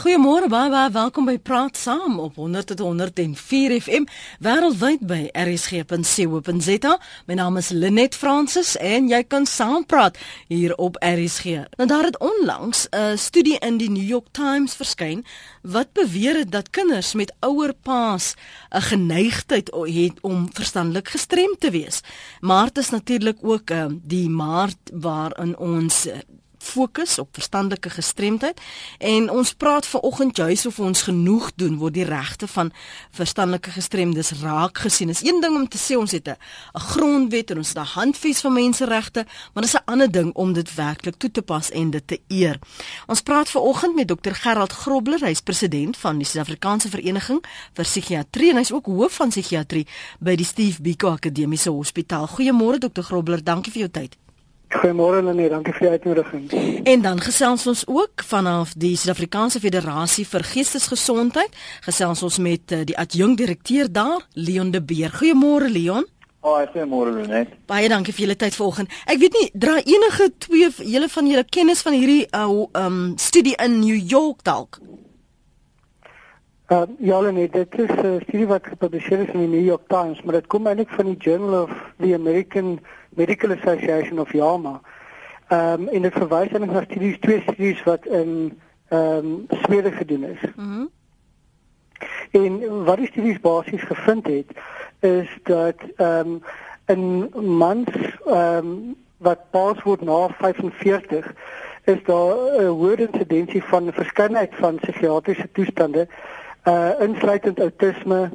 Goeiemôre baie baie welkom by Praat Saam op 100.104 FM wêreldwyd by rsg.co.za. My naam is Linet Francis en jy kan saampraat hier op RSG. Nou daar het onlangs 'n studie in die New York Times verskyn wat beweer het dat kinders met ouer paas 'n geneigtheid het om verstandelik gestremd te wees. Maar dit is natuurlik ook uh, die maart waarin ons fokus op verstandelike gestremdheid en ons praat vanoggend juis of ons genoeg doen word die regte van verstandelike gestremdes raak gesien. Is een ding om te sê ons het 'n grondwet en ons het 'n handves van menseregte, maar dis 'n ander ding om dit werklik toe te pas en dit te eer. Ons praat vanoggend met Dr Gerald Grobler, hy's president van die Suid-Afrikaanse Vereniging vir Psigiatrie en hy's ook hoof van psigiatrie by die Steve Biko Akademiese Hospitaal. Goeiemôre Dr Grobler, dankie vir jou tyd. Goeiemôre Lenie, dankie vir die uitnodiging. En dan gesels ons ook vanaf die Suid-Afrikaanse Federasie vir Geestesgesondheid. Gesels ons met uh, die adjunkdirekteur daar, Leon de Beer. Goeiemôre Leon. Haai, oh, goeiemôre Lenie. Baie dankie vir julle tyd vanoggend. Ek weet nie, dra enige twee julle van julle kennis van hierdie uh um studie in New York dalk? Uh, ja, Lenie, dit is 'n uh, studie wat gepubliseer is in die New York Times, maar dit kom eintlik van die Journal of the American Medical Association of JAMA. Ehm um, in die verwys aan die studies twee studies wat in ehm um, Swede gedoen is. Mhm. Mm en wat die studies basies gevind het is dat ehm um, in mans ehm um, wat pas word na 45 is daar 'n hoë insidensie van verskeidenheid van psigiatriese toestande uh insluitend autisme,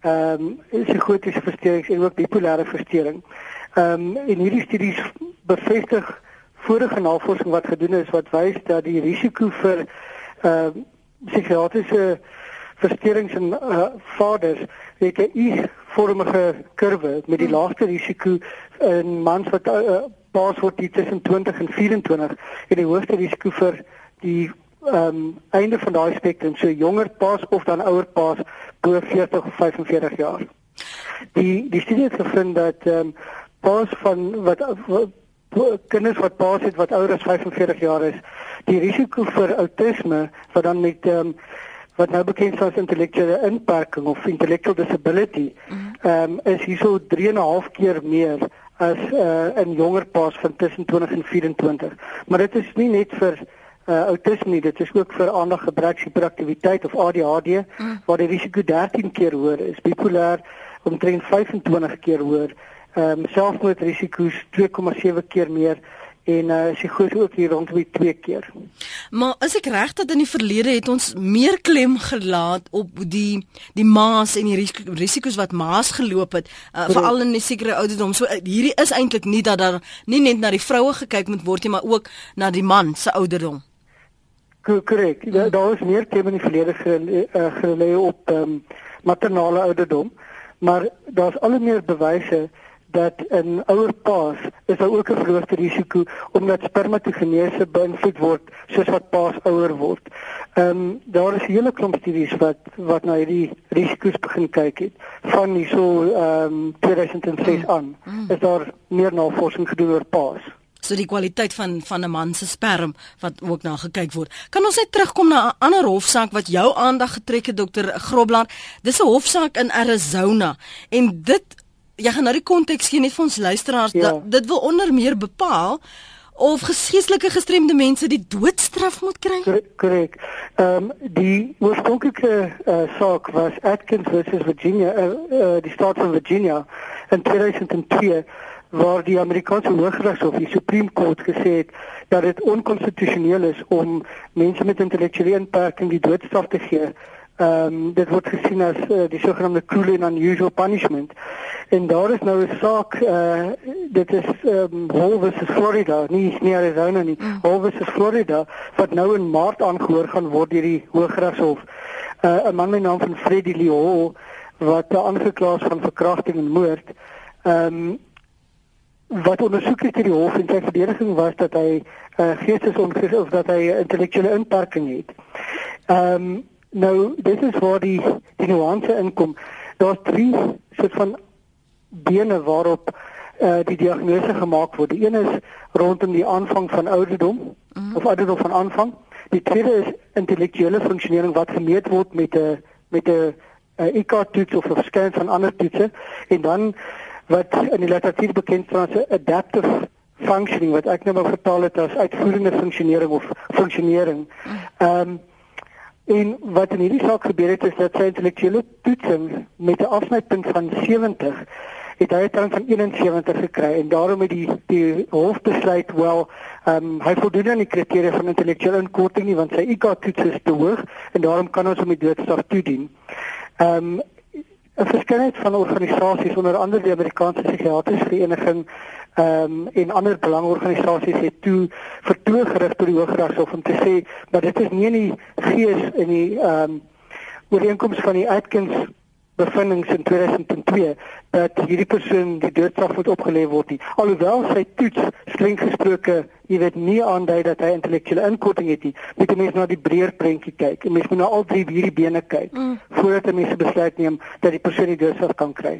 ehm um, psigotiese versteurings en ook bipolêre versteuring. Ehm um, en hierdie studies bevestig vorige navorsing wat gedoen is wat wys dat die risiko vir ehm uh, psigiatriese versteurings in uh, vaders het 'n U-vormige kurwe met die laagste risiko in mans wat uh, pas word tussen 20 en 24 en die hoogste risiko vir die ehm um, einde van daai spektrum so jonger pas of dan ouer pas bo 40 of 45 jaar. Die die studie het gevind dat ehm um, paas van wat, wat kinders wat paas het wat ouer as 45 jaar is, die risiko vir outisme wat dan met ehm um, wat nou bekend is as intellektuele inperking of intellectual disability, mhm. ehm um, is hierso 3.5 keer meer as uh, in jonger paas van tussen 20 en 24. Maar dit is nie net vir uh, autisme nie, dit is ook vir aandaggebrek, hiperaktiwiteit of ADHD mm. waar die risiko 13 keer hoër is, bipolêr omtrent 25 keer hoër ehm um, selfmoordrisiko's 2,7 keer meer en uh, psigose ook hier rondom die 2 keer. Maar as ek reg dat in die verlede het ons meer klem gelaat op die die maas en die risiko's wat maas geloop het uh, veral in die sekere ouderdom. So uh, hierdie is eintlik nie dat daar nie net na die vroue gekyk moet word nie, maar ook na die man se ouderdom. Korrek. Daar is meer klem in die verlede gelê op ehm um, maternale ouderdom, maar daar's al meer bewyse dat in ouer paas is daar ook 'n verhoogde risiko omdat spermatogenese beïnvloed word soos wat paas ouer word. Ehm um, daar is 'n hele klomp studies wat wat na hierdie risiko's begin kyk het van hierso ehm um, 2006 aan. Mm. Is daar meer navorsing gedoen oor paas? So die kwaliteit van van 'n man se sperm wat ook na gekyk word. Kan ons net terugkom na 'n ander hofsaak wat jou aandag getrek het dokter Grobler? Dis 'n hofsaak in Arizona en dit jy gaan nou die konteks gee net vir ons luisteraars ja. dat dit wil onder meer bepaal of geestelike gestremde mense die doodstraf moet kry. Korrek. Ehm um, die oorspronklike uh, saak was Atkins versus Virginia, uh, uh, die staat van Virginia in 2002 waar die Amerikaanse Hooggeregshof, die Supreme Court gesê het dat dit onkonstitusioneel is om mense met intellektuele inperking die doodstraf te gee ehm um, dit word gesien as uh, die sogenaamde cruel and unusual punishment. En daar is nou 'n saak uh, dit is ehm um, Hall versus Florida, nie nie Arizona nie. Mm. Hall versus Florida wat nou in Maart aangehoor gaan word deur die Hooggeregshof. Eh uh, 'n man met die naam van Freddie Leo wat aangekla is van verkrachting en moord. Ehm um, wat ondersoek is deur die hof en sy verdediging was dat hy uh, geestesongesig of dat hy intellektuele inperking het. Ehm um, Nou, dit is waar die die nuance inkom. Daar's drie soort van bene waarop uh, die diagnose gemaak word. Die een is rondom die aanvang van ouderdom mm. of ouderdom van aanvang. Die tweede is intellektuele funksionering wat gemeet word met 'n met 'n IQ toets of 'n scan van ander toetse en dan wat in die literatuur bekend staan as adaptive functioning wat ek nou maar vertaal het as uitvoerende funksionering of funksionering. Ehm um, en wat in hierdie saak gebeur het is dat sy intellektuele toetsing met 'n afsnypunt van 70 het hy 'n tand van 71 gekry en daarom het die die hof besluit wel ehm um, hy voldoen aan die kriteria van intellektuele inkorting nie want sy IQ toets is te hoog en daarom kan ons hom die doodstraf toedien. Ehm um, 'n verskeidenheid van organisasies onder andere die Amerikaanse Psigiatriese Vereniging ehm um, en ander belangeorganisasies het toe vertoog gerig tot die Hooggeregshof om te sê dat dit is nie in die gees in die ehm um, ooreenkoms van die Atkins bevindings in 2002 dat hierdie persoon die doodstraf moet opgelê word nie. Alhoewel sy toets streng gesproke, jy weet nie aandui dat hy intellektuele inkorting het nie. Moet mense na die breër prentjie kyk. En mense moet na al drie hierdie bene kyk mm. voordat mense besluit neem dat die persoon die doodstraf kan kry.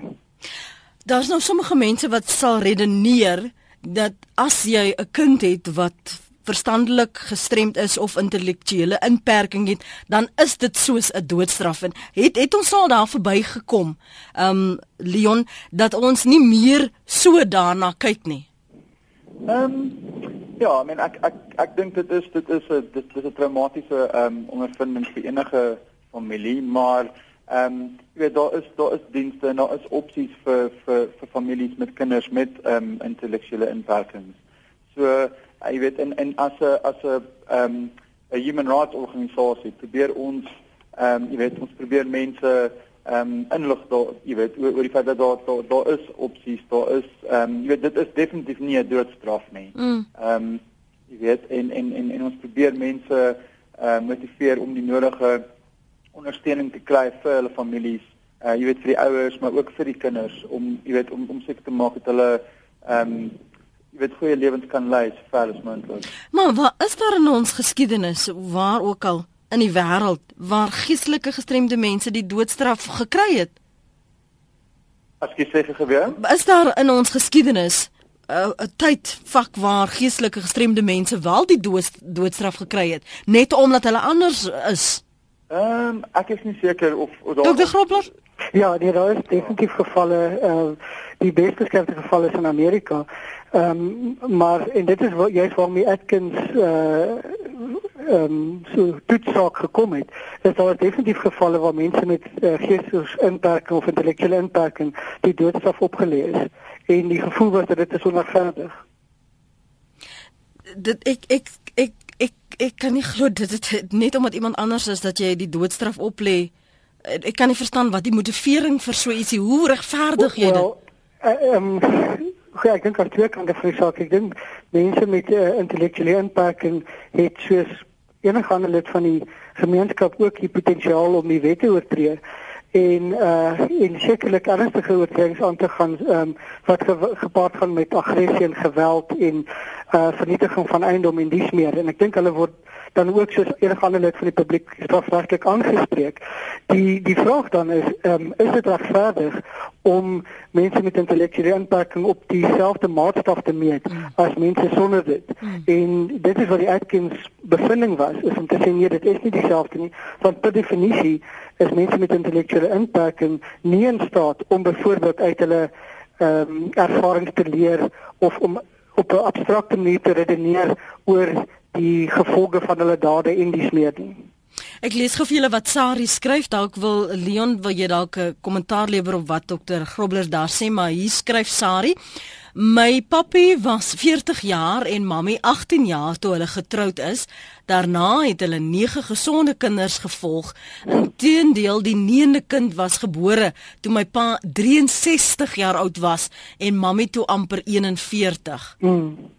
Daar's nou sommige mense wat sal redeneer dat as jy 'n kind het wat verstandelik gestremd is of intellektuele inperking het, dan is dit soos 'n doodstraf en het het ons al daar verbygekom. Um Leon dat ons nie meer so daarna kyk nie. Ehm um, ja, I mean ek ek ek dink dit is dit is 'n dit is 'n traumatiese ehm um, ondervinding vir enige familie, maar ehm um, jy weet daar is daar is dienste en daar is opsies vir vir vir families met kinders met ehm um, intellektuele inperkings. So jy weet in in as 'n as 'n ehm um, 'n human rights organisasie probeer ons ehm um, jy weet ons probeer mense ehm um, inlig daar jy weet oor, oor die feit dat daar daar, daar is opsies daar is ehm um, jy weet dit is definitief nie 'n doodstraf nie. Mm. Ehm mm. um, jy weet en en en en ons probeer mense ehm uh, motiveer om die nodige ondersteuning te kry vir hulle families. Uh jy weet vir die ouers maar ook vir die kinders om jy weet om om seker te maak dat hulle ehm um, jy weet goeie lewens kan lei so ver as moontlik. Maar wat is daar in ons geskiedenis waar ook al in die wêreld waar geestelike gestremde mense die doodstraf gekry het? As jy sê gebeur? Is daar in ons geskiedenis 'n uh, tydvak waar geestelike gestremde mense wel die dood, doodstraf gekry het net omdat hulle anders is? Ehm um, ek is nie seker of, of daar Dr. Grobler? Ja, nee, daar is definitief gevalle uh die beste gevalle is in Amerika. Ehm um, maar en dit is wat juist waarmee Atkins uh ehm um, so toetsaak gekom het. Dit was definitief gevalle waar mense met uh, geestesinperking of intellektuele inperking die doodstraf opgelê is en die gevoel was dat dit is onregverdig. Dit ek ek ek ek ek kan nie glo dit het net omdat iemand anders is dat jy die doodstraf oplê. Ek kan nie verstaan wat die motivering vir so ietsie hoe regverdig jy dit? Ehm Ja, ek dink aan twee kante van die saak. Ek dink mense met 'n uh, eh, intellektuele inperking het soos enige ander lid van die gemeenskap ook die potensiaal om die wette oortree en uh en sekerlik ernstige oortredings aan te gaan um, wat ge gepaard gaan met aggressie en geweld en uh vernietiging van eiendom en dies meer en ek dink hulle word dan ook soos enige ander lid van die publiek strafregtelik aangespreek. Die die vraag dan is um, is dit regverdig om mense met intellektuele inperking op dieselfde maatstaf te meet mm. as mense sonder dit? Mm. En dit is wat die Atkins bevinding was, is om te sê nee, dit is nie dieselfde nie, want per definisie is mense met intellektuele inperking nie in staat om byvoorbeeld uit hulle ehm um, ervarings te leer of om op 'n abstrakte manier te redeneer oor die gevolge van hulle dade en die smeeding. Ek lees gou vir julle wat Sari skryf. Dalk wil Leon wil jy dalk 'n kommentaar lewer op wat dokter Grobler daar sê, maar hier skryf Sari: My papi was 40 jaar en mammy 18 jaar toe hulle getroud is. Daarna het hulle 9 gesonde kinders gevolg. Inteendeel, die 9de kind was gebore toe my pa 63 jaar oud was en mammy toe amper 41. Mm.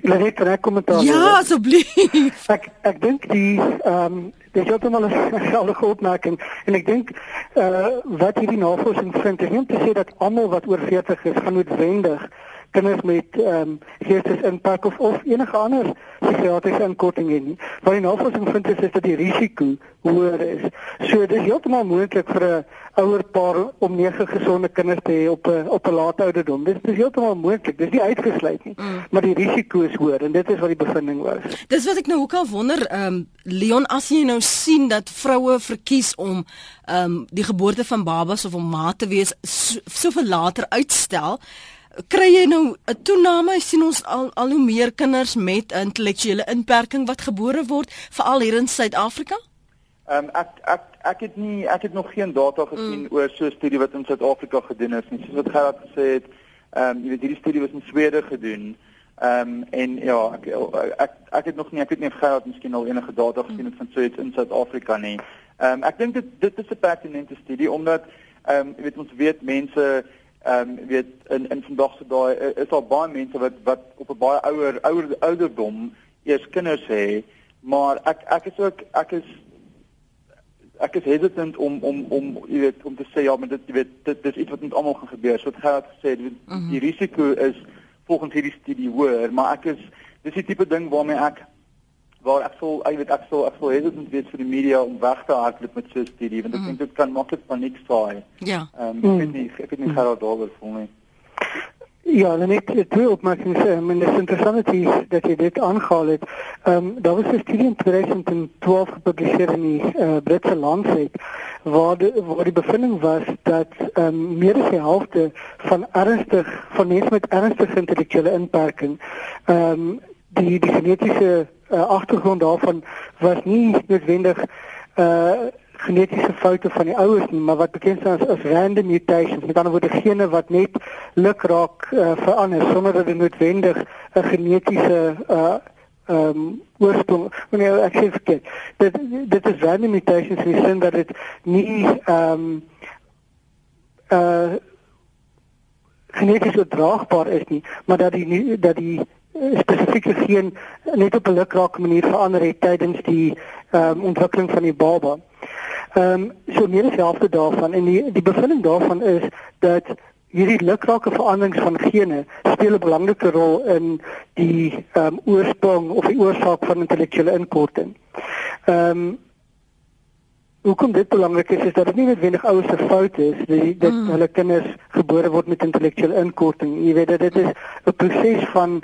Laat ek net kommentaar. Ja, asseblief. Ek ek dink die ehm um, dis ook nog 'n geldige opmerking en ek dink uh wat hierdie navorsing vind is nie om te sê dat almal wat oor 40 is gaan noodwendig kinders met ehm um, geestesimpak of of enige ander psigiatriese inkorting het nie. Wat die navorsing vind is, is dat die risiko hoër is. So dit is heeltemal moontlik vir 'n ouer paar om nege gesonde kinders te hê op 'n op 'n laat ouderdom. Dit is heeltemal moontlik. Dit is nie uitgesluit nie, mm. maar die risiko is hoër en dit is wat die bevinding was. Dis wat ek nou ook al wonder, ehm um, Leon, as jy nou sien dat vroue verkies om ehm um, die geboorte van babas of om ma te wees soveel so later uitstel, kry jy nou 'n toename? Jy sien ons al al hoe meer kinders met intellektuele inperking wat gebore word, veral hier in Suid-Afrika? Ehm um, ek ek ek het nie ek het nog geen data gesien mm. oor so 'n studie wat in Suid-Afrika gedoen is nie. Soos wat Gerard gesê het, ehm um, jy weet hierdie studie was in Swede gedoen. Ehm um, en ja, ek, ek ek het nog nie ek weet nie of Gerard miskien al enige data gesien het van so iets in Suid-Afrika nie. Ehm um, ek dink dit dit is 'n pertinente studie omdat ehm um, jy weet ons weet mense ehm um, weet in in vandag se dae is daar baie mense wat wat op 'n baie ouer ouer ouderdom eers kinders hê, maar ek ek is ook ek is ek is hesitant om om om jy weet om te sê ja, maar dit jy weet dit dis iets wat met almal gaan gebeur. So wat gaan gesê die, mm -hmm. die risiko is volgens hierdie studie hoër, maar ek is dis die tipe ding waarmee ek waar ek sou ek weet ek sou ek sou hesitant wees vir die media om weg te hardloop met so 'n studie want ek mm -hmm. dink dit kan maklik paniek saai. Ja. Ehm um, ek weet nie ek weet nie hoe daaroor voel nie. Ja, dan ek het twee opmerkings. Um, en het is interessant dat je dit aangehaald hebt. Um, dat was een studie in 2012 gepubliceerd in die uh, Britse Lancet. Waar de, waar de bevinding was dat um, meer dan de helft van, ernstig, van mensen met ernstige intellectuele inperking... Um, die, die genetische uh, achtergrond daarvan was niet noodwendig... Uh, genetiese foute van die ouers nie, maar wat bekend staan as, as random mutations, met ander woorde gene wat net lukraak uh, verander sonder dat dit noodwendig 'n genetiese uh ehm um, oorsprong, wanneer ek sê verkeerd. Dit dit is random mutations in die sin dat dit nie ehm um, uh geneties oordraagbaar is nie, maar dat die dat die spesifieke geen net op 'n lukrake manier verander het tydens die ehm um, ontwikkeling van die baba. Ehm um, so meer as helfte daarvan en die die bevinding daarvan is dat hierdie lukrake veranderings van gene speel 'n belangrike rol in die ehm um, oorsprong of die oorsaak van intellektuele inkorting. Ehm um, Hoekom dit belangrik is is dat dit nie noodwendig ouers se fout is dat dat mm. hulle kinders gebore word met intellektuele inkorting. Jy weet dat dit is 'n proses van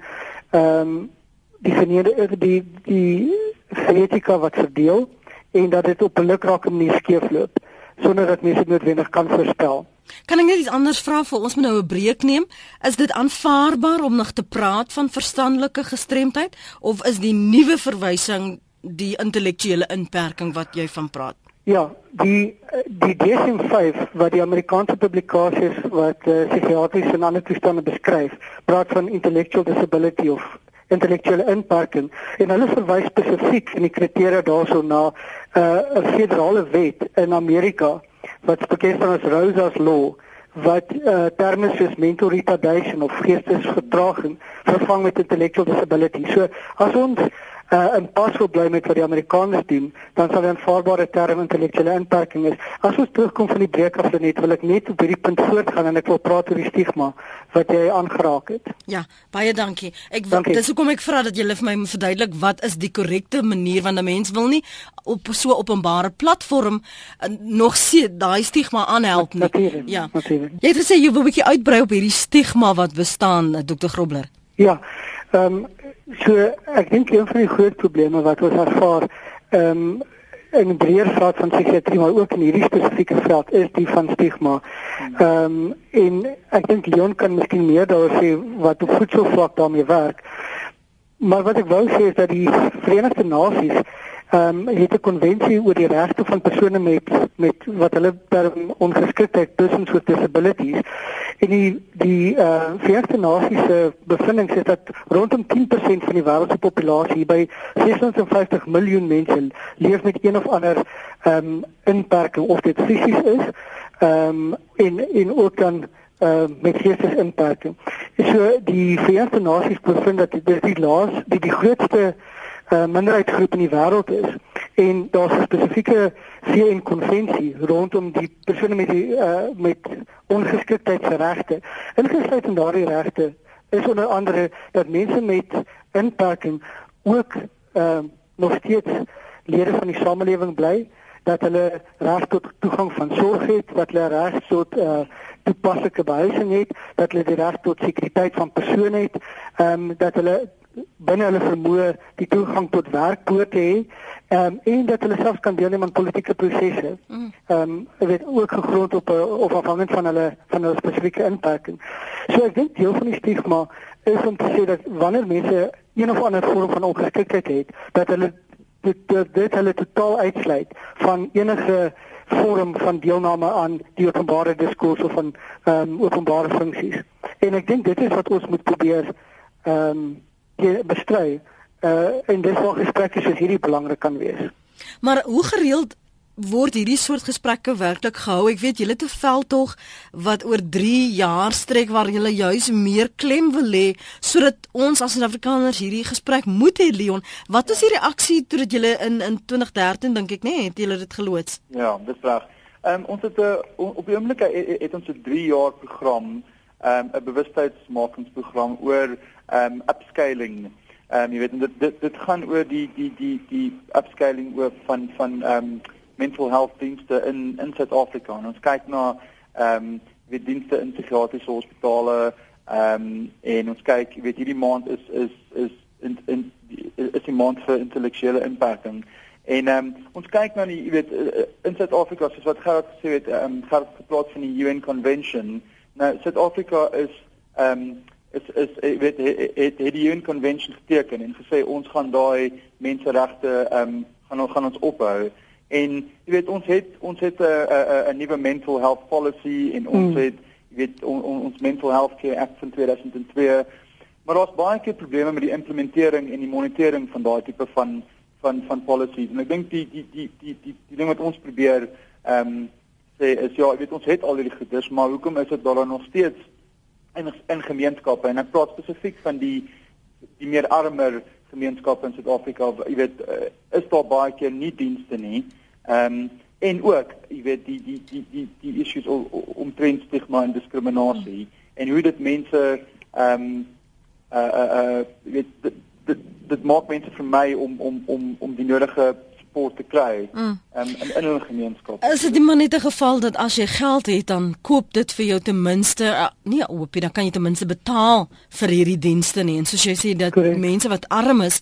ehm um, die geneede die die genetika wat verdeel en dat dit op 'n lukrake manier skeefloop sonder dat mense noodwendig kan voorspel. Kan ek net iets anders vra vir ons moet nou 'n breek neem? Is dit aanvaarbaar om nog te praat van verstandelike gestremdheid of is die nuwe verwysing die intellektuele inperking wat jy van praat? Ja, die die DSM-5 wat die Amerikaanse publikasies wat uh, psigiatriese en ander toestande beskryf, praat van intellectual disability of intellektuele inperking en hulle verwys spesifiek in die kriteria daarso na 'n uh, federale wet in Amerika wat bekend staan as Rosa's law wat uh, terme soos mental retardation of geestesvertraging vervang met intellectual disability. So as ons uh, in pas wil bly met wat die Amerikaners doen, dan sal 'n aanvaarbare term intellektuele inperking is. As ons terugkom van die breek af net, wil ek net op hierdie punt voortgaan en ek wil praat oor die stigma wat jy aangeraak het. Ja, baie dankie. Ek dankie. dis hoekom ek vra dat jy vir my moet verduidelik wat is die korrekte manier want 'n mens wil nie op so openbare platform uh, nog sien daai stigma aanhelp nie. Natuurlijk, ja. Natuurlijk. Jy het gesê jy wil 'n bietjie uitbrei op hierdie stigma wat bestaan, uh, Dr. Grobler. Ja. Ehm um, So ek dink een van die groot probleme wat ons ervaar ehm um, in die breër veld van psigiatrie maar ook in hierdie spesifieke veld is die van stigma. Ehm um, en ek dink Leon kan miskien meer daaroor sê wat op voedselvlak daarmee werk. Maar wat ek wou sê is dat die Verenigde Nasies ehm um, het 'n konvensie oor die regte van persone met met wat hulle term ongeskiktheid persons with disabilities en die die eh uh, Verenigde Nasies se bevindings is dat rondom 10% van die wêreld se populasie by 650 miljoen mense leef met een of ander ehm um, inperking of dit fisies is ehm um, en en ook dan uh, met geestesinperking. So die Verenigde Nasies bevind dat dit die laas die die grootste minderheidsgroep in die wêreld is en daar's 'n spesifieke VN konvensie rondom die persone met die uh, met ongeskiktheidsregte. Ingesluit in daardie regte is onder andere dat mense met inperking ook uh, nog steeds lede van die samelewing bly dat hulle reg tot toegang van sorg het, dat hulle reg tot uh toepaslike behuising het, dat hulle die reg tot sekuriteit van persone het, ehm um, dat hulle binne hulle vermoë die toegang tot werkpoorte hê um, en dat hulle selfs kan deelneem aan politieke prosesse. Mm. Ehm um, weet ook gegrond op eh, of afhangend van hulle van hulle spesifieke inperking. So ek dink deel van die stigma is om te sê dat wanneer mense een of ander vorm van ongeskiktheid het, dat hulle dit dit, dit hulle totaal uitsluit van enige vorm van deelname aan die openbare diskurs of van ehm um, openbare funksies. En ek dink dit is wat ons moet probeer ehm um, bestry uh en dis waar gesprekke soos hierdie belangrik kan wees. Maar hoe gereeld word hierdie soort gesprekke werklik gehou? Ek weet julle het 'n veldtog wat oor 3 jaar strek waar julle juis meer klem wil lê sodat ons as Suid-Afrikaners hierdie gesprek moet hê Leon. Wat was die reaksie toe dit julle in in 2013 dink ek nê nee, het julle dit geloods? Ja, dis reg. Ehm um, ons het 'n uh, op die oomblik het, het ons 'n 3 jaar program, um, 'n bewustheidsmakingsprogram oor um, upscaling um, jy weet dit dit dit gaan oor die die die die upscaling oor van van um, mental health dienste in in Suid-Afrika. Ons kyk na um, wie dienste in psigiatriese hospitale um, en ons kyk weet hierdie maand is is is in in is die maand vir intellektuele inperking. En ehm um, ons kyk na die jy weet in Suid-Afrika soos wat Gerard gesê het, ehm um, Gerard gepraat van die UN convention. Nou Suid-Afrika is ehm um, is is ek weet het het die UN convention geteken en gesê ons gaan daai menseregte ehm um, gaan gaan ons ophou. En jy weet ons het ons het 'n 'n nuwe mental health policy en ons mm. het jy weet on, on, ons mental health care act van 2002 maar daar's baie keer probleme met die implementering en die monitering van daai tipe van van van policies. En ek dink die die die die die die ding wat ons probeer ehm um, sê is ja jy weet ons het al hierdie gedus maar hoekom is dit daar nog steeds in in gemeenskappe en ek praat spesifiek van die die meer armer gemeenskappe in Suid-Afrika. Jy weet, uh, is daar baie keer nie dienste nie. Ehm um, en ook, jy weet, die die die die die issues omtrent stigma en diskriminasie hmm. en hoe dit mense ehm um, uh uh uh weet dit dit, dit maak mense vir my om om om om die nodige support te kry mm. um, in in 'n gemeenskap. Is dit maar net 'n geval dat as jy geld het dan koop dit vir jou ten minste uh, nee, hoopie dan kan jy ten minste betaal vir hierdie dienste nie. En soos jy sê dat Correct. mense wat arm is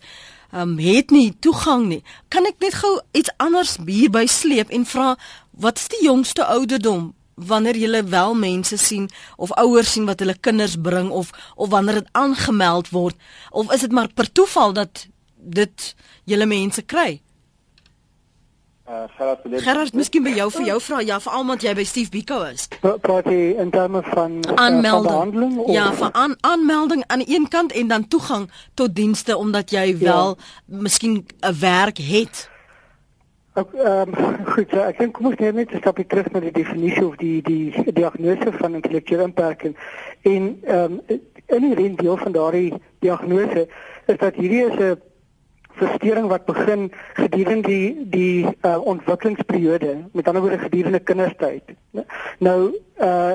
Um, het nie toegang nie. Kan ek net gou iets anders hierby sleep en vra wat is die jongste ouderdom wanneer jy wel mense sien of ouers sien wat hulle kinders bring of of wanneer dit aangemeld word of is dit maar per toeval dat dit julle mense kry? Uh, Gerard, Gerard, miskien by jou vir jou vra ja, veral omdat jy by Steve Biko is. Praat jy in terme van uh, aanmelding? Uh, ja, van aan, aanmelding aan die een kant en dan toegang tot dienste omdat jy ja. wel ja. miskien 'n werk het. Ek ehm um, goed, ja, ek dink kom ons net 'n stapie terug na die definisie of die die diagnose van intellektuele beperking. En ehm um, in die deel van daardie diagnose is dat hierdie is 'n verstoring wat begin gedurende die die uh, ontwikkelingsperiode, met ander woorde gedurende kindertyd. Nou uh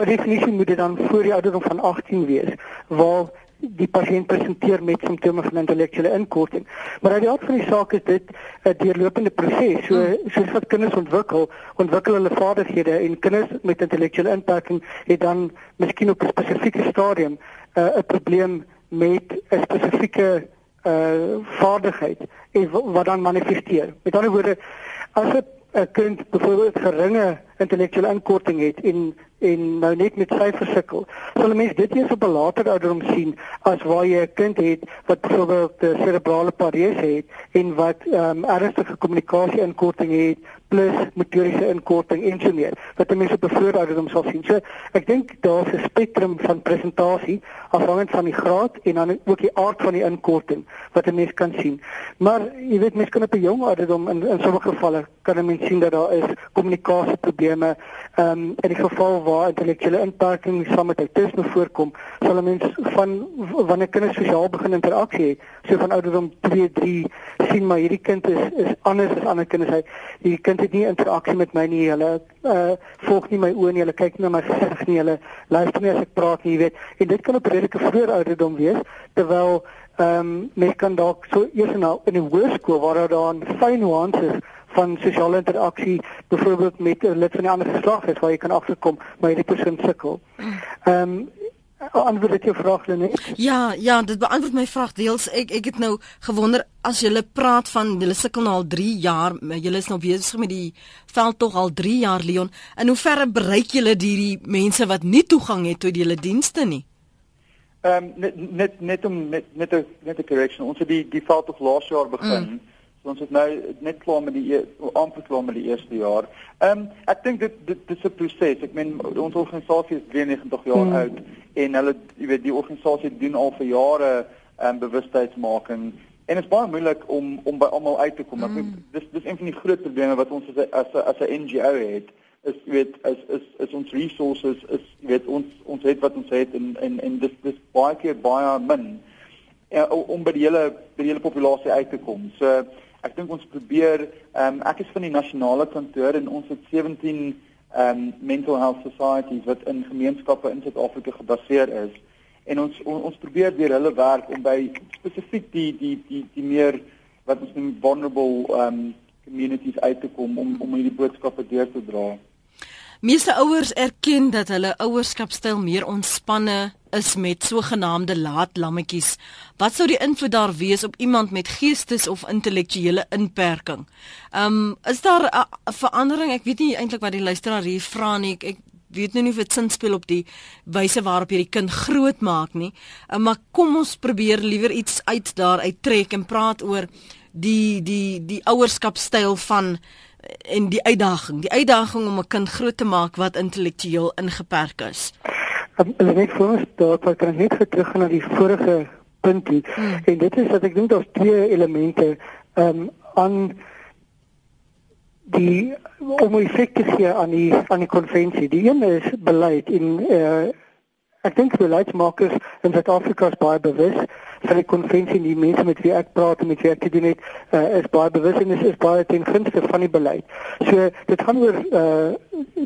per definisie moet dit dan voor die ouderdom van 18 wees waar die pasiënt presenteer met simptome van intellektuele inkorting. Maar uit die aard van die saak is dit 'n deurlopende proses. So hmm. soos wat kinders ontwikkel, ontwikkel hulle vaardighede en kinders met intellektuele inperking het dan miskien op 'n spesifieke stadium 'n uh, probleem met 'n spesifieke uh vaardigheid en wat dan manifesteer. Met ander woorde, as 'n kind byvoorbeeld geringe intellektuele inkorting het en en nou net met syfers sukkel, sal mense dit eers op 'n later ouderdom sien as waar jy 'n kind het wat byvoorbeeld cerebrale parese het en wat ehm um, ernstige kommunikasie inkorting het plus motoriese inkorting en so meer wat mense op 'n vroeë ouderdom sal sien. So ek dink daar's 'n spektrum van presentasie afhangend van die graad en dan ook die aard van die inkorting wat 'n mens kan sien. Maar jy weet mense kan op 'n jong ouderdom in in sommige gevalle kan 'n mens sien dat daar is kommunikasieprobleme probleme. Ehm um, in die geval waar intellektuele inperking saam met autisme voorkom, sal 'n mens van wanneer kinders sosiaal begin interaksie hê, so van ouderdom 2, 3 sien maar hierdie kind is is anders as ander kinders. Hy die kind het nie interaksie met my nie. Hulle uh volg nie my oë nie. Hulle kyk nie na my gesig nie. Hulle luister nie as ek praat nie, jy weet. En dit kan op redelike vroeë ouderdom wees terwyl ehm um, mens kan dalk so eers nou in 'n hoërskool waar daar dan fyn nuances van sosiale interaksie byvoorbeeld met 'n lid van die ander geslag is waar jy kan agterkom maar hierdie persoon sukkel. Ehm um, antwoord dit jou vraag net? Ja, ja, dit beantwoord my vraag deels. Ek ek het nou gewonder as jy praat van jy sukkel nou al 3 jaar, jy is nou besig met die veld tog al 3 jaar Leon. In hoeverre bereik jy die mense wat nie toegang het tot julle dienste nie? Ehm um, net net net om net net 'n net 'n correction. Ons het die die veld tog laas jaar begin. Mm. So ons het nou net klaar met die amper klaar met die eerste jaar. Ehm um, ek dink dit dit dis 'n proses. Ek meen ons organisasie is 93 jaar mm. oud en hulle jy weet die organisasie doen al vir jare ehm um, bewustheidsmaking en dit is baie moeilik om om by almal uit te kom. Mm. Ek weet dis dis een van die groot probleme wat ons as as as 'n NGO het is jy weet is is is ons resources is jy weet ons ons het wat ons het en en en dis dis baie keer baie min ja, om by die hele by die hele populasie uit te kom. So Ek dink ons probeer ehm um, ek is van die nasionale kantoor en ons het 17 ehm um, mental health societies wat in gemeenskappe in Suid-Afrika gebaseer is en ons on, ons probeer deur hulle werk om by spesifiek die die die die meer wat ons noem vulnerable ehm um, communities uit te kom om om hierdie boodskappe deur te dra. Meeste ouers erken dat hulle ouerskapstyl meer ontspanne is met sogenaamde laat lammetjies. Wat sou die invloed daar wees op iemand met geestes of intellektuele inperking? Um is daar 'n verandering? Ek weet nie eintlik wat die luisteraar hier vra nie. Ek, ek weet nou nie of dit sin speel op die wyse waarop jy die kind grootmaak nie. Um, maar kom ons probeer liewer iets uit daar uittrek en praat oor die die die ouerskapstyl van en die uitdaging, die uitdaging om 'n kind groot te maak wat intellektueel ingeperk is. Ek net vir ons dalk kan net terug na die vorige punt hier. Hmm. En dit is dat ek dink daar's twee elemente ehm um, aan die om effekte gee aan die aan die konvensie. Die een is beleid in eh uh, ek dink beleidsmakers in Suid-Afrika is baie bewus van die konvensie en die mense met wie ek praat en met wie ek te doen het uh, is baie bewus en is, is baie ten gunste van die beleid. So dit gaan oor uh,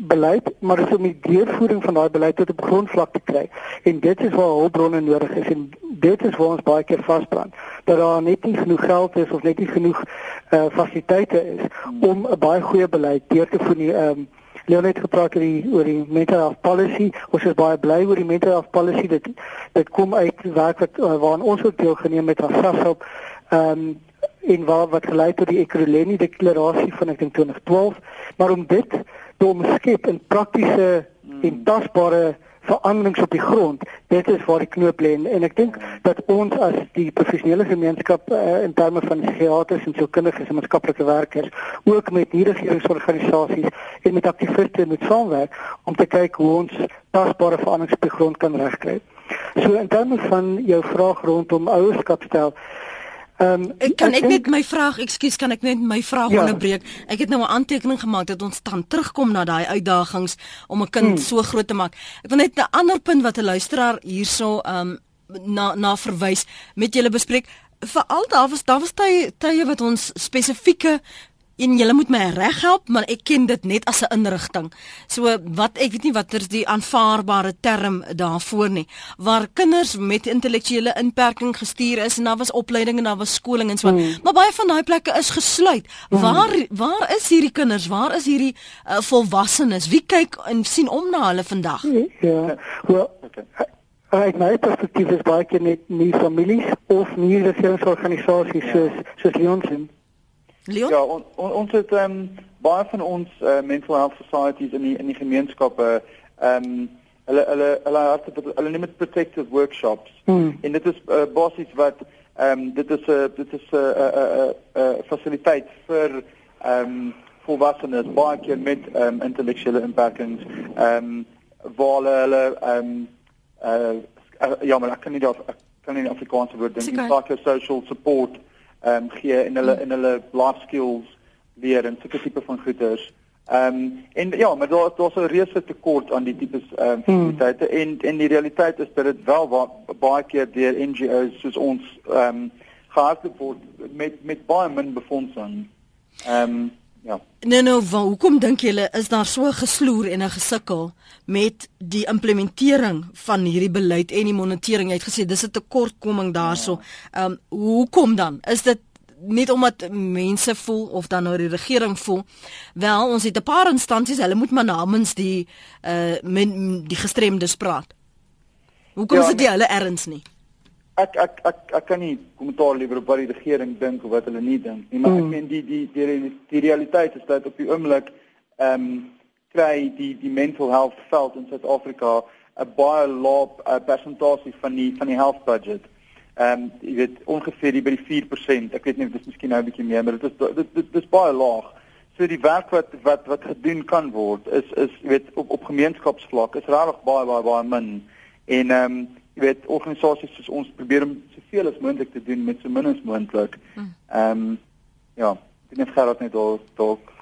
beleid, maar dit is om die deurvoering van daai beleid tot op grondvlak te kry. En dit is waar hulpbronne nodig is en dit is waar ons baie keer vasbrand dat daar net nie genoeg geld is of net nie genoeg uh, fasiliteite is om 'n baie goeie beleid deur te voer nie. Um, Leon het gepraat oor die oor die mental health policy. Ons is baie bly oor die mental health policy. Dit dit kom uit werk wat uh, waaraan ons ook deelgeneem het aan SASOP. Ehm um, en waar wat gelei tot die Ekurhuleni deklarasie van ek dink 2012, maar om dit te omskep in praktiese hmm. en tasbare veranderings op die grond. Dit is waar die knoop lê en ek dink dat ons as die professionele gemeenskap uh, in terme van psigiaters en sielkundiges en maatskaplike werkers ook met nie-regeringsorganisasies en met aktiviste moet saamwerk om te kyk hoe ons tasbare veranderings op die grond kan regkry. So in terme van jou vraag rondom ouerskapstel Ehm um, ek kan ek, ek net my vraag, ekskuus, kan ek net my vraag ja. onderbreek? Ek het nou 'n aantekening gemaak dat ons dan terugkom na daai uitdagings om 'n kind hmm. so groot te maak. Ek wil net 'n ander punt wat 'n luisteraar hierso ehm um, na na verwys met julle bespreek. Veral daar was daar was tye tye wat ons spesifieke en julle moet my reg help, maar ek ken dit net as 'n inrigting. So wat ek weet nie watter is die aanvaarbare term daarvoor nie. Waar kinders met intellektuele inperking gestuur is en daar was opleiding en daar was skoling en so aan. Mm. Maar baie van daai plekke is gesluit. Mm. Waar waar is hierdie kinders? Waar is hierdie uh, volwassenes? Wie kyk en sien om na hulle vandag? Ja. Wel, Uit my perspektief is baie keer net nie families of nie regeringsorganisasies ja. soos soos Leonsen. Leon? Ja, on, on, ons het ehm um, baie van ons uh, mental health societies in die in die gemeenskappe ehm um, hulle hulle hulle het hulle neem dit protective workshops. Hmm. En dit is uh, basies wat ehm um, dit is 'n uh, dit is 'n uh, 'n uh, 'n uh, uh, fasiliteit vir ehm um, volwassenes baie keer met ehm um, intellektuele inperkings ehm um, waar hulle ehm um, uh, ja, maar ek kan nie daar kan nie Afrikaans woord dink. Psychosocial support ehm um, gee en hulle in hulle life skills leer en sulke tipe van goeders Ehm um, en ja, maar daar daar's 'n reuse tekort aan die tipe ehm um, fasiliteite hmm. en en die realiteit is dat dit wel wa, baie keer deur NGO's soos ons ehm um, gehardloop word met met baie min befondsing. Ehm um, ja. Nee nou, hoekom dink julle is daar so gesloer en 'n gesukkel met die implementering van hierdie beleid en die monitering? Jy het gesê dis 'n tekortkoming daarso. Ja. Ehm um, hoekom dan? Is dit net omdat mense voel of dan nou die regering voel wel ons het 'n paar instansies hulle moet maar namens die uh men, die gestremdes praat. Hoekom ja, is dit nie hulle erns nie? Ek ek ek ek kan nie kommentaar lewer op wat die regering dink of wat hulle nie dink nie, maar mm. ek meen die die die die realiteit is dat op die oomblik ehm um, kry die die mental health veld in Suid-Afrika 'n baie lae uh, persentasie van die van die health budget. Ehm um, jy weet ongeveer by die 4%. Ek weet nie of dit miskien nou 'n bietjie meer, maar dit is dit dit dis baie laag. So die werk wat wat wat gedoen kan word is is jy weet op op gemeenskapsvlak is regtig baie baie baie min. En ehm um, jy weet organisasies soos ons probeer om soveel as moontlik te doen met so min as moontlik. Hmm. Ehm um, ja, dit is gerad net al dalk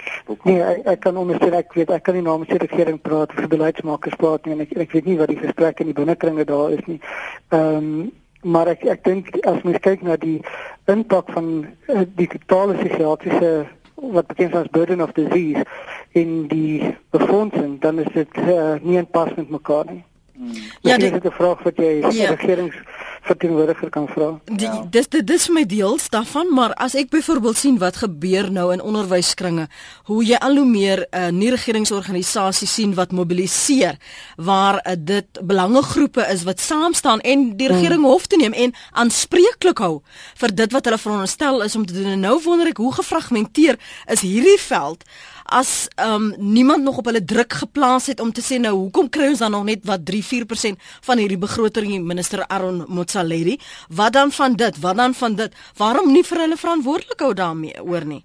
Nee, ek, ek kan ondersteun ek weet ek kan nie namens die regering praat of die beleidsmakers praat nie en ek ek weet nie wat die gesprekke in die binnekringe daar is nie. Ehm um, maar ek ek dink as mens kyk na die impak van uh, die totale psigiatriese wat bekend as burden of disease in die befondsing dan is dit uh, nie in pas met mekaar nie. Hmm. Ja, dit is 'n vraag wat jy ja. regerings verteenwoordiger kan vra. Ja. Dis dit dis my deels daarvan, maar as ek byvoorbeeld sien wat gebeur nou in onderwyskringe, hoe jy al hoe meer 'n uh, nie regeringsorganisasies sien wat mobiliseer waar uh, dit belangegroepe is wat saam staan en die regering hmm. hof te neem en aanspreeklik hou vir dit wat hulle veronderstel is om te doen. En nou wonder ek hoe gefragmenteer is hierdie veld as um niemand nog op hulle druk geplaas het om te sê nou hoekom kry ons dan nog net wat 3-4% van hierdie begroting? minister Aaron Motsoaledi wat dan van dit? Wat dan van dit? Waarom nie vir hulle verantwoordelik hou daarmee oor nie?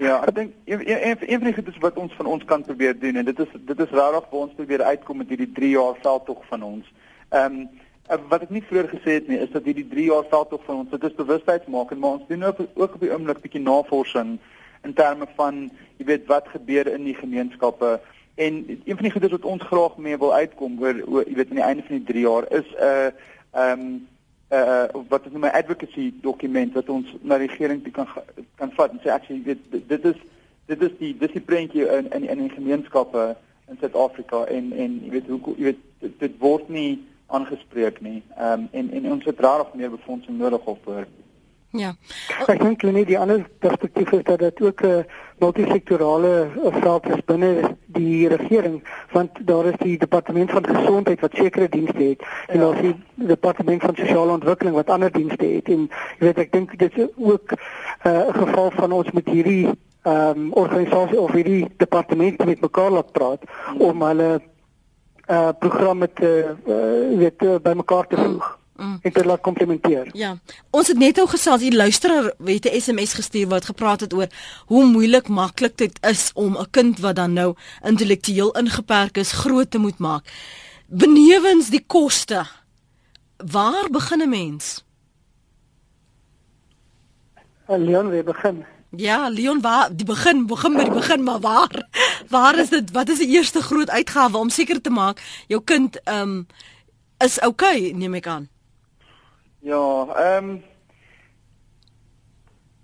Ja, ek dink een een een van die goed is wat ons van ons kan probeer doen en dit is dit is regtig vir ons probeer uitkom met hierdie 3 jaar veldtog van ons. Ehm um, wat ek nie vroeër gesê het nie is dat hierdie 3 jaar veldtog van ons dit is bewustheidsmaking maar ons doen ook ook op die oomblik bietjie navorsing in terme van jy weet wat gebeur in die gemeenskappe en een van die goedes wat ons graag mee wil uitkom oor jy weet aan die einde van die 3 jaar is 'n uh, ehm um, uh wat is nou my advocacy dokument wat ons na die regering toe kan kan vat en sê actually dit dit is dit is die dis die prentjie in in in die gemeenskappe in Suid-Afrika en en jy weet hoe jy weet dit, dit word nie aangespreek nie. Ehm um, en en ons het rarig meer befondsing nodig op voor. Ja. Ek dink net die ander perspektief is dat dit ook 'n multisektorale veld is binne die regering want daar is die departement van gesondheid wat sekere dienste het en daar is die departement van sosiale ontwikkeling wat ander dienste het en jy weet ek dink dit is ook eh, 'n uh, geval van ons met hierdie ehm um, organisasie of hierdie departement met mekaar laat praat om hulle uh programme te uh, weet bymekaar te voeg. Mm. Ek wil laat komplementeer. Ja. Ons het net ou gesels, die luisteraar het 'n SMS gestuur wat gepraat het oor hoe moeilik maklik dit is om 'n kind wat dan nou intellektueel ingeperk is groot te moet maak. Benewens die koste. Waar begin 'n mens? Eh, Leon, wie begin? Ja, Leon, waar die begin, begin by die begin, maar waar? Waar is dit? Wat is die eerste groot uitgawe om seker te maak jou kind ehm um, is okay, neem ek aan? Ja, ehm um,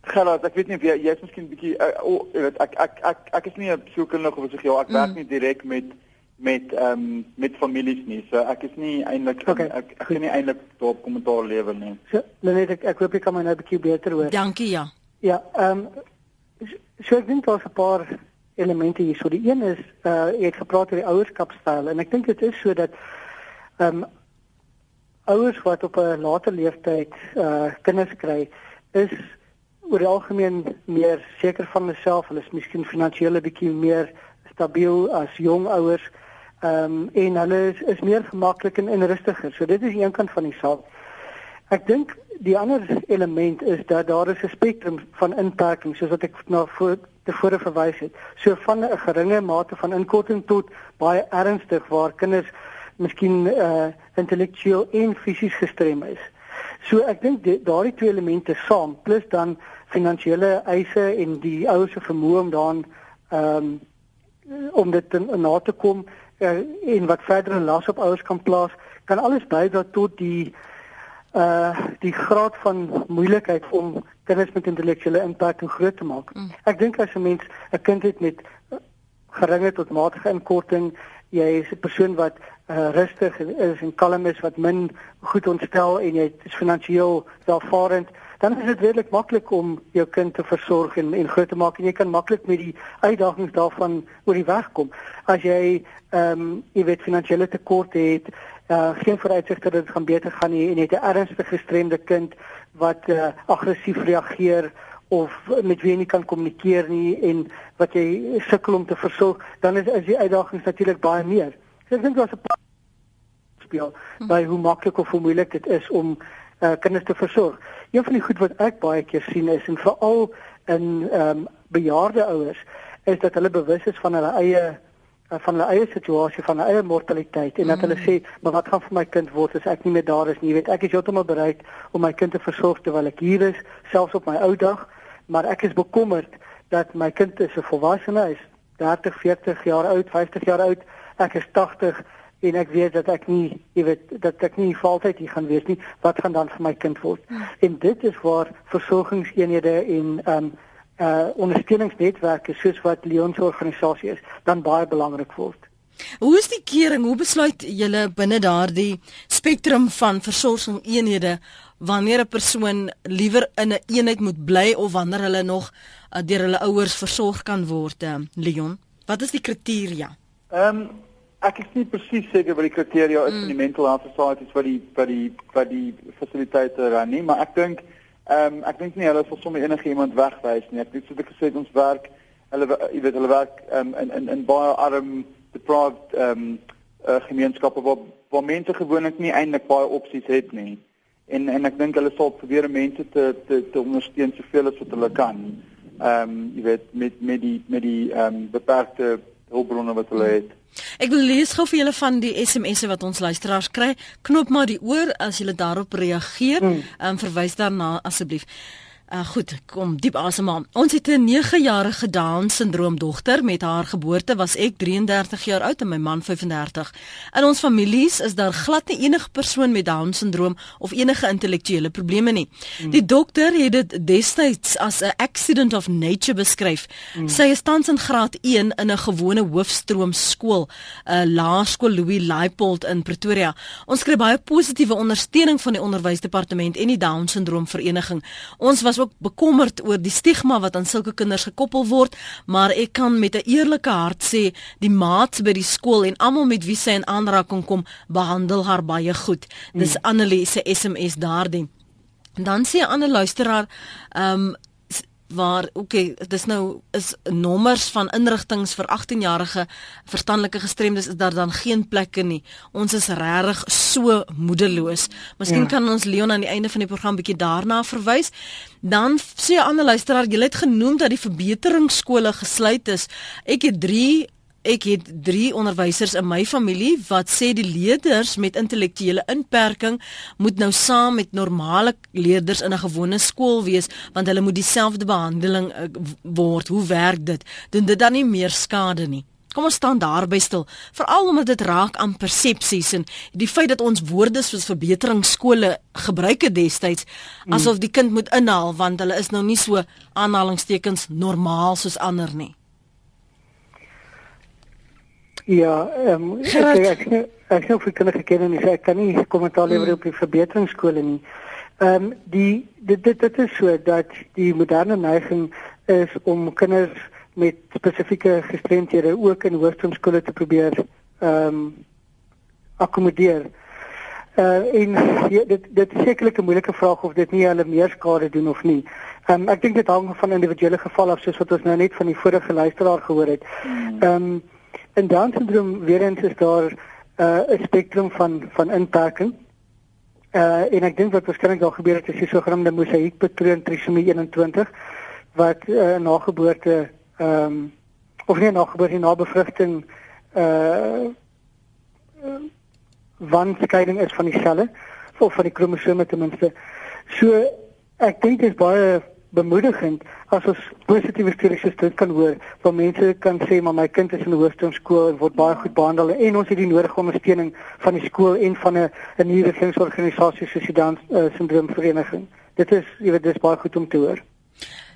Gerard, ek weet nie of jy jy's miskien bietjie uh, oh, weet ek ek ek ek is nie 'n psigiater of so ja, ek mm. werk nie direk met met ehm um, met families nie. So ek is nie eintlik okay. ek ek kan nie eintlik daarop kommentaar lewer nie. So, net ek ek hoop jy kan my nou 'n bietjie beter hoor. Dankie ja. Ja, ehm um, so ek dink daar's 'n paar elemente hier. So die een is uh jy het gepraat oor die ouerskapstyl en ek dink dit is so dat ehm um, ouers wat op 'n later leeftyd uh kinders kry, is oor die algemeen meer seker van hulself. Hulle is miskien finansiëel 'n bietjie meer stabiel as jong ouers. Ehm um, en hulle is, is meer gemaklik en, en rustiger. So dit is een kant van die saak. Ek dink die ander element is dat daar 'n spektrum van inperking soos wat ek na voor tevore verwys het. So van 'n geringe mate van inkorting tot baie ernstig waar kinders miskien uh intellektueel en fisies gestrem is. So ek dink daardie twee elemente saam plus dan finansiële eise en die ouers se vermoë om daan ehm um, om dit te, na te kom uh, en wat verdere las op ouers kan plaas, kan alles bydra tot die uh die graad van moeilikheid om kinders met intellektuele impak groot te maak. Mm. Ek dink as 'n mens 'n kind het met geringe tot matige inkorting, jy is 'n persoon wat uh, rustig is en kalm is wat min goed ontstel en jy is finansiëel welvarend, dan is dit redelik maklik om jou kind te versorg en en groot te maak en jy kan maklik met die uitdagings daarvan oor die weg kom. As jy ehm um, jy weet finansiële tekorte het, uh, geen vooruitsigte dat dit gaan beter gaan nie en jy het 'n ernstige gestremde kind wat uh, aggressief reageer of met wie jy nie kan kommunikeer nie en wat jy sukkel om te versorg, dan is is die uitdagings natuurlik baie meer. So ek dink daar's 'n paar speel hm. by hoe maklik of hoe moeilik dit is om uh, kinders te versorg. Een van die goed wat ek baie keer sien is en veral in ehm um, bejaarde ouers is dat hulle bewus is van hulle eie Eh, van hulle eie situasie van hulle eie mortaliteit en dat hulle mm. sê maar wat gaan vir my kind word as ek nie meer daar is nie jy weet ek is heeltemal bereid om my kind te versorg terwyl ek hier is selfs op my ou dag maar ek is bekommerd dat my kind is 'n volwassene is 30 40 jaar oud 50 jaar oud ek is 80 en ek weet dat ek nie jy weet dat ek nie altyd hier gaan wees nie wat gaan dan vir my kind word mm. en dit is waar versorgingseenhede en um, uh ondersteuningsnetwerke soos wat Leon se organisasie is dan baie belangrik word. Hoe is die kering? Hoe besluit julle binne daardie spektrum van versorgingseenhede wanneer 'n persoon liewer in 'n een eenheid moet bly of wanneer hulle nog uh, deur hulle ouers versorg kan word, uh, Leon? Wat is die kriteria? Ehm um, ek is nie presies seker wat die kriteria is mm. van die mental health societies wat die wat die wat die fasiliteite ran nie, maar ek dink Ehm um, ek dink nie hulle sal sommer enige iemand wegwys nie. Ek het soos ek gesê het ons werk hulle jy weet hulle werk um, in in in baie arm deprived ehm um, uh, gemeenskappe waar waar mense gewoonlik nie eintlik baie opsies het nie. En en ek dink hulle sal probeer mense te te te ondersteun soveel as wat hulle kan. Ehm um, jy weet met met die met die ehm um, beperkte hulpbronne wat hulle het. Ek wil lees gou vir julle van die SMS'e wat ons luisteraars kry. Knop maar die oor as jy daarop reageer. Hmm. Ehm um, verwys daarna asseblief. Uh, goed, kom diep asemhaal. Ons het 'n 9-jarige Down syndroom dogter. Met haar geboorte was ek 33 jaar oud en my man 35. In ons families is daar glad nie enige persoon met Down syndroom of enige intellektuele probleme nie. Mm. Die dokter het dit destyds as 'n accident of nature beskryf. Mm. Sy is tans in graad 1 in 'n gewone hoofstroom skool, 'n laerskool Louis Leipold in Pretoria. Ons kry baie positiewe ondersteuning van die onderwysdepartement en die Down syndroom vereniging. Ons was ook bekommerd oor die stigma wat aan sulke kinders gekoppel word, maar ek kan met 'n eerlike hart sê die maats by die skool en almal met wie sy in aanraking kom, behandel haar baie goed. Dis mm. Annelie se SMS daardie. Dan sê 'n ander luisteraar, ehm um, waar okay dis nou is nommers van inrigtinge vir 18-jarige verstandelike gestremdes is daar dan geen plekke nie. Ons is regtig so moedeloos. Miskien ja. kan ons Leon aan die einde van die program bietjie daarna verwys. Dan sê 'n ander luisteraar, jy het genoem dat die verbeteringsskole gesluit is. Ek het 3 Ek het 3 onderwysers in my familie wat sê die leerders met intellektuele inperking moet nou saam met normale leerders in 'n gewone skool wees want hulle moet dieselfde behandeling uh, word. Hoe werk dit? Doen dit dan nie meer skade nie? Kom ons staan daarby stil, veral omdat dit raak aan persepsies en die feit dat ons woorde soos verbeteringsskole gebruik het destyds mm. asof die kind moet inhaal want hulle is nou nie so aanhalingstekens normaal soos ander nie. Ja, ehm um, ek ek ek het vir kinders geken en ek kan nie kommentaar lewer mm. op die verbeteringsskole nie. Ehm um, die dit dit dit is so dat die moderne neiging is om kinders met spesifieke gestremdhede ook in hoërskoolskole te probeer ehm um, akkommodeer. Uh en ja, dit dit is sekerlik 'n moeilike vraag of dit nie hulle meer skade doen of nie. Ehm um, ek dink dit hang van individuele gevalle af soos wat ons nou net van die vorige luisteraar gehoor het. Mm. Ehm um, In Down syndroom weer eens is daar uh, 'n uh, spektrum van van inperking. Uh en ek dink wat waarskynlik daar gebeur het is die sogenaamde mosaïekpatroon trisomie 21 wat uh, na geboorte ehm um, of nie na geboorte na bevrugting uh wanskeiding is van die selle of van die kromosome ten minste. So ek dink dit is baie bemoedigend as ons positiewe stories dit kan hoor van mense kan sê maar my kind is in hoërskool en word baie goed behandel en ons het die nodige ondersteuning van die skool en van 'n 'n nuwe regeringsorganisasie soos die Down uh, syndroom vereniging. Dit is jy weet dis baie goed om te hoor.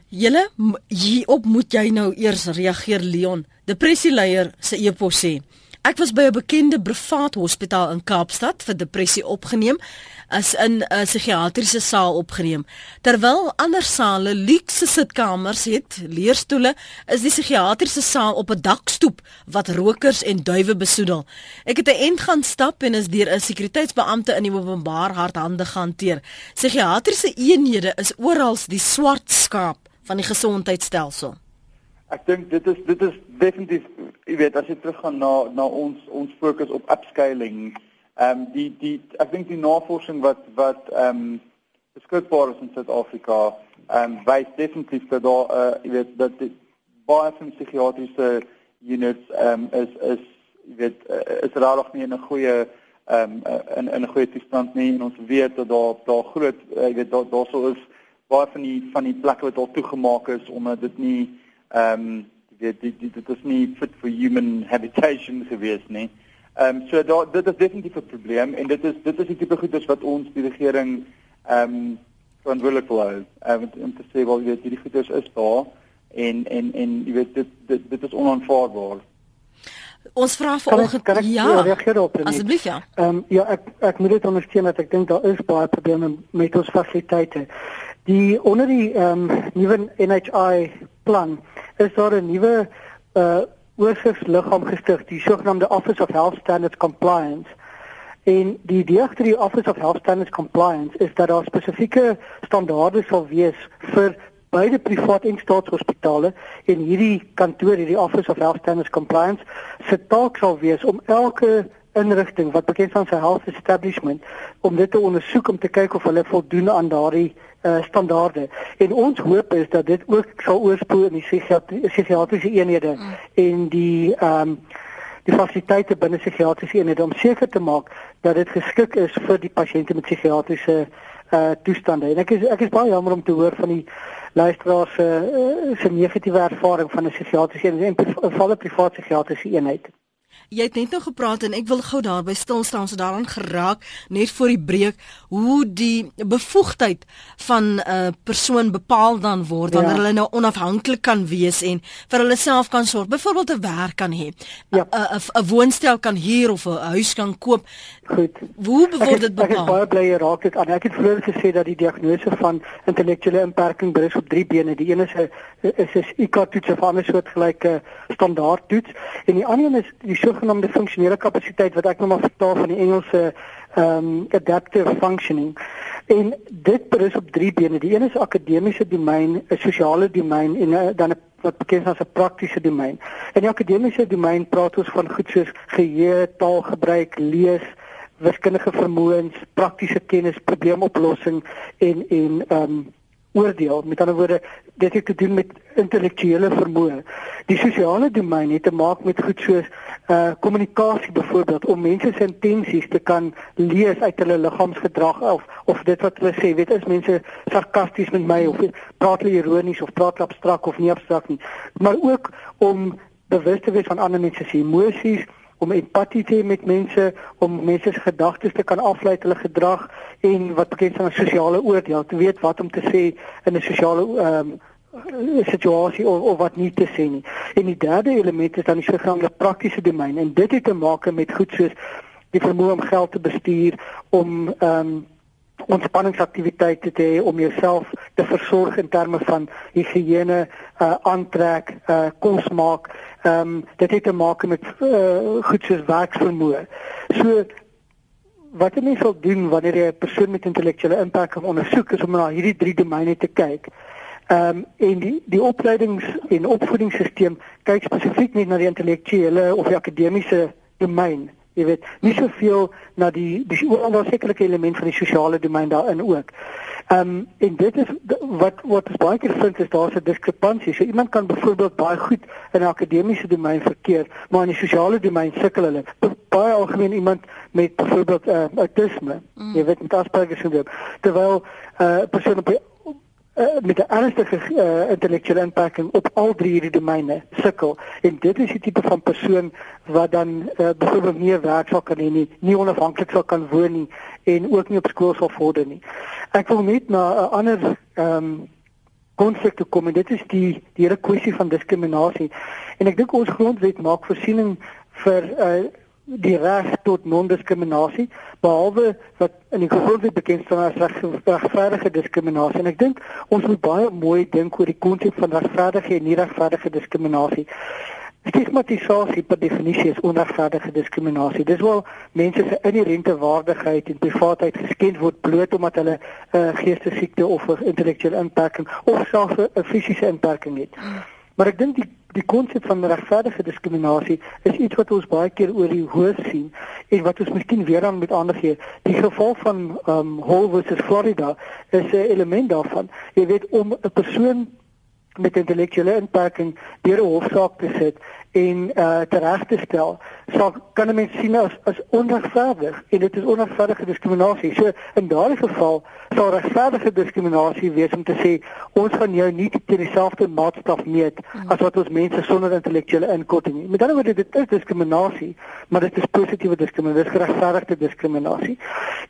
Julle hierop moet jy nou eers reageer Leon. Depressieleier se e-pos sê Ek was by 'n bekende privaat hospitaal in Kaapstad vir depressie opgeneem as in 'n psigiatriese saal opgeneem. Terwyl ander sale luukse sitkamers het, leerstoele, is die psigiatriese saal op 'n dakstoep wat rokers en duwe besoedel. Ek het 'n end gaan stap en is deur 'n sekuriteitsbeampte in die openbaar hardhande gehanteer. Psigiatriese eenhede is oral die swart skaap van die gesondheidstelsel. Ek dink dit is dit is definitief jy weet as jy teruggaan na na ons ons fokus op upscaling ehm um, die die ek dink die navorsing wat wat ehm um, beskikbaar is in Suid-Afrika ehm um, wys definitief dat daar uh, jy weet dat die baie van psigiatriese units ehm um, is is jy weet uh, is rarig nie in 'n goeie ehm um, in in 'n goeie toestand nie. En ons weet dat daar daar groot jy weet daar daar sou is baie van die van die plekke wat al toegemaak is omdat dit nie ehm um, dit dit dit is nie fit for human habitation gewees nie. Ehm um, so daar dit is definitief 'n probleem en dit is dit is die tipe goedes wat ons die regering ehm um, verantwoordelik wil hou. Ehm um, om te sê wel jy weet hierdie goedes is daar en en en jy weet dit dit dit is onaanvaarbaar. Ons vra vanoggend ja. Dit. Asseblief ja. Ehm um, ja, ek ek moet dit ondersteun dat ek dink daar is baie probleme met ons fasiliteite. Die onder die ehm um, nuwe NHI plan is daar 'n nuwe uh oorsigsliggaam gestig, die sogenaamde Office of Health Standards Compliance. En die idee agter die Office of Health Standards Compliance is dat daar spesifieke standaarde sal wees vir beide privaat en staatshospitale en hierdie kantoor, hierdie Office of Health Standards Compliance, se taak sal wees om elke inrigting wat bekend staan 'n health establishment om dit te ondersoek om te kyk of hulle voldoen aan daardie uh, standaarde. En ons hoop is dat dit ook sal oorspoel in die psigiatriese eenhede mm. en die ehm um, die fasiliteite binne psigiatriese eenhede om seker te maak dat dit geskik is vir die pasiënte met psigiatriese uh toestande. En ek is ek is baie jammer om te hoor van die luisteraars se uh, se negatiewe ervaring van 'n psigiatriese eenheid en 'n volle privaat psigiatriese eenheid. Jy het net nou gepraat en ek wil gou daarby stil staan so daaraan geraak net voor die breek hoe die bevoegdheid van 'n uh, persoon bepaal dan word wanneer ja. hulle nou onafhanklik kan wees en vir hulle self kan sorg. Byvoorbeeld 'n werk kan hê. 'n ja. 'n woonstel kan huur of 'n huis kan koop. Goed. Hoe word dit bepaal? Ek is baie bly jy raak dit aan. Ek het vroeër gesê dat die diagnose van intellektuele beperking berus op drie bene. Die een is 'n is 'n IQ toets of 'n ander soort gelyke standaard toets en die ander een is die sogenaamde funksionele kapasiteit wat ek nou maar vertaal van die Engelse ehm um, adaptive functioning. En dit berus op drie bene. Die een is akademiese domein, 'n sosiale domein en uh, dan 'n wat bekend as 'n praktiese domein. In die akademiese domein praat ons van goed soos geheue, taalgebruik, lees, wiskundige vermoëns, praktiese kennis, probleemoplossing en en ehm um, oordeel. Met ander woorde, dit het te doen met intellektuele vermoë. Die sosiale domein het te maak met goed soos uh kommunikasie byvoorbeeld om mense se intensies te kan lees uit hulle liggaamsgedrag of of dit wat hulle sê, weet is mense sarkasties met my of praat hulle ironies of praat abstrakt of nie abstrakt nie. Maar ook om bewus te wees van ander mense se emosies om empatie te hê met mense, om mense se gedagtes te kan aflei uit hulle gedrag en wat bekend staan as sosiale oordeel, te weet wat om te sê in 'n sosiale ehm um, situasie of, of wat nie te sê nie. En die derde element is dan die sogenaamde praktiese domein en dit het te maak met goed soos die vermoë om geld te bestuur, om ehm um, ontspanningsaktiwiteite te hê om jouself te versorg in terme van higiëne, uh aantrek, uh kos maak. Ehm um, dit het te maak met uh goed soos werksvermoë. So wat jy mens sal doen wanneer jy 'n persoon met intellektuele impak ondersoek is om na hierdie drie domeine te kyk. Ehm um, en die die opleidings en opvoedingsstelsel kyk spesifiek nie na die intellektuele of die akademiese domein jy weet nie soveel na die die oor sekerlike element van die sosiale domein daarin ook. Ehm um, en dit is wat wat ons baie keer vind is daar's 'n diskrepansie. So iemand kan byvoorbeeld baie goed in 'n akademiese domein verkeer, maar in die sosiale domein sukkel hulle. Baie algemeen iemand met byvoorbeeld uh, autisme, mm. jy weet met Asperger syndroom, terwyl 'n uh, persoon op uh, met 'n ernstige uh, intellektuele inperking op al drie hierdie domeine sukkel en dit is die tipe van persoon wat dan uh, byvoorbeeld nie werk sal kan hê nie, nie onafhanklik sal kan woon nie en ook nie op skool sal vorder nie. Ek wil net na 'n ander ehm um, konsep toe kom en dit is die die hele kwessie van diskriminasie. En ek dink ons grondwet maak voorsiening vir uh, die reg tot non-diskriminasie behalwe wat in die grondwet bekend staan as regverdige diskriminasie en ek dink ons moet baie mooi dink oor die konsep van regverdige en nie regverdige diskriminasie. Stigmatisasie per definisie is onregverdige diskriminasie. Dis wel mense se inherente waardigheid en privaatheid geskend word bloot omdat hulle 'n uh, geestesiekte of 'n intellektuele inperking of selfs 'n fisiese inperking het. Maar ek dink die die konsep van regverdige diskriminasie is iets wat ons baie keer oor die hoofd sien en wat ons miskien weer aan met ander gee. Die geval van ehm um, Hall versus Florida is 'n element daarvan. Jy weet om 'n persoon met intellektuele inperking deur 'n hofsaak te sit en uh tereg te stel, sal kan 'n mens sien as as onregverdig en dit is onregverdige diskriminasie. So in daardie geval sal regverdige diskriminasie wees om te sê ons gaan jou nie teen dieselfde maatstaf meet as wat ons mense sonder intellektuele inkorting nie. Met ander woorde dit is diskriminasie, maar dit is positiewe diskriminasie, dis geregverdigde diskriminasie.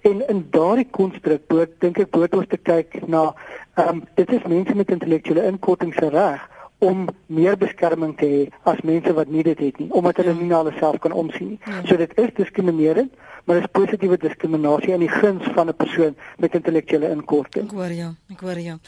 En in daardie konstruk moet dink ek moet ons te kyk na ehm um, dit is mense met intellektuele inkorting se reg om meer beskerming te hê as mense wat nie dit het nie omdat hulle nie na hulle self kan omsien nie. Ja. So dit is diskriminerend, maar dit is positiewe diskriminasie in die guns van 'n persoon met intellektuele inkorting. Ek hoor jou, ek hoor jou.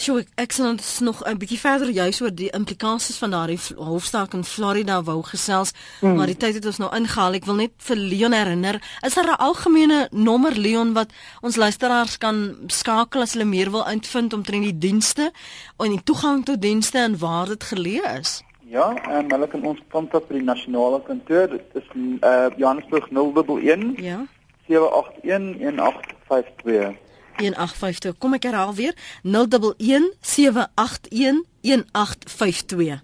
Sjoe, ek, ek sal ons nog 'n bietjie verder juis oor die implikasies van daardie hofsaak in Florida wou gesels, mm. maar die tyd het ons nou ingehaal. Ek wil net vir Leon herinner, is daar 'n algemene nommer Leon wat ons luisteraars kan skakel as hulle meer wil uitvind omtrent die dienste en die toegang tot dienste en waar dit geleë is? Ja, en hulle kan ons kontak by die nasionale kantoor. Dit is uh Johannesburg 011 ja. 781 1852. 1852. Kom ek herhaal weer. 011 781 1852.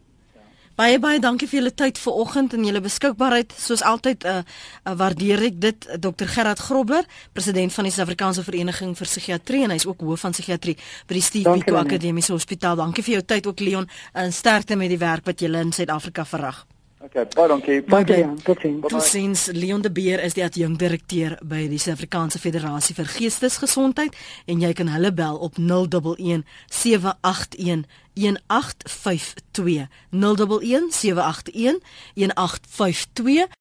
Baie baie dankie vir julle tyd vanoggend en julle beskikbaarheid. Soos altyd uh, uh waardeer ek dit Dr Gerard Grobler, president van die Suid-Afrikaanse Vereniging vir Psigiatrie en hy's ook hoof van psigiatrie by die Steve Biko Akademiese Hospitaal. Dankie vir jou tyd ook Leon en sterkte met die werk wat julle in Suid-Afrika verrig. Okay, baie dankie. Baie dankie. Totsiens. Totsiens. Leon de Beer is die adjunkdirekteur by die Suid-Afrikaanse Federasie vir Geestesgesondheid en jy kan hulle bel op 011 781 1852 011 781 1852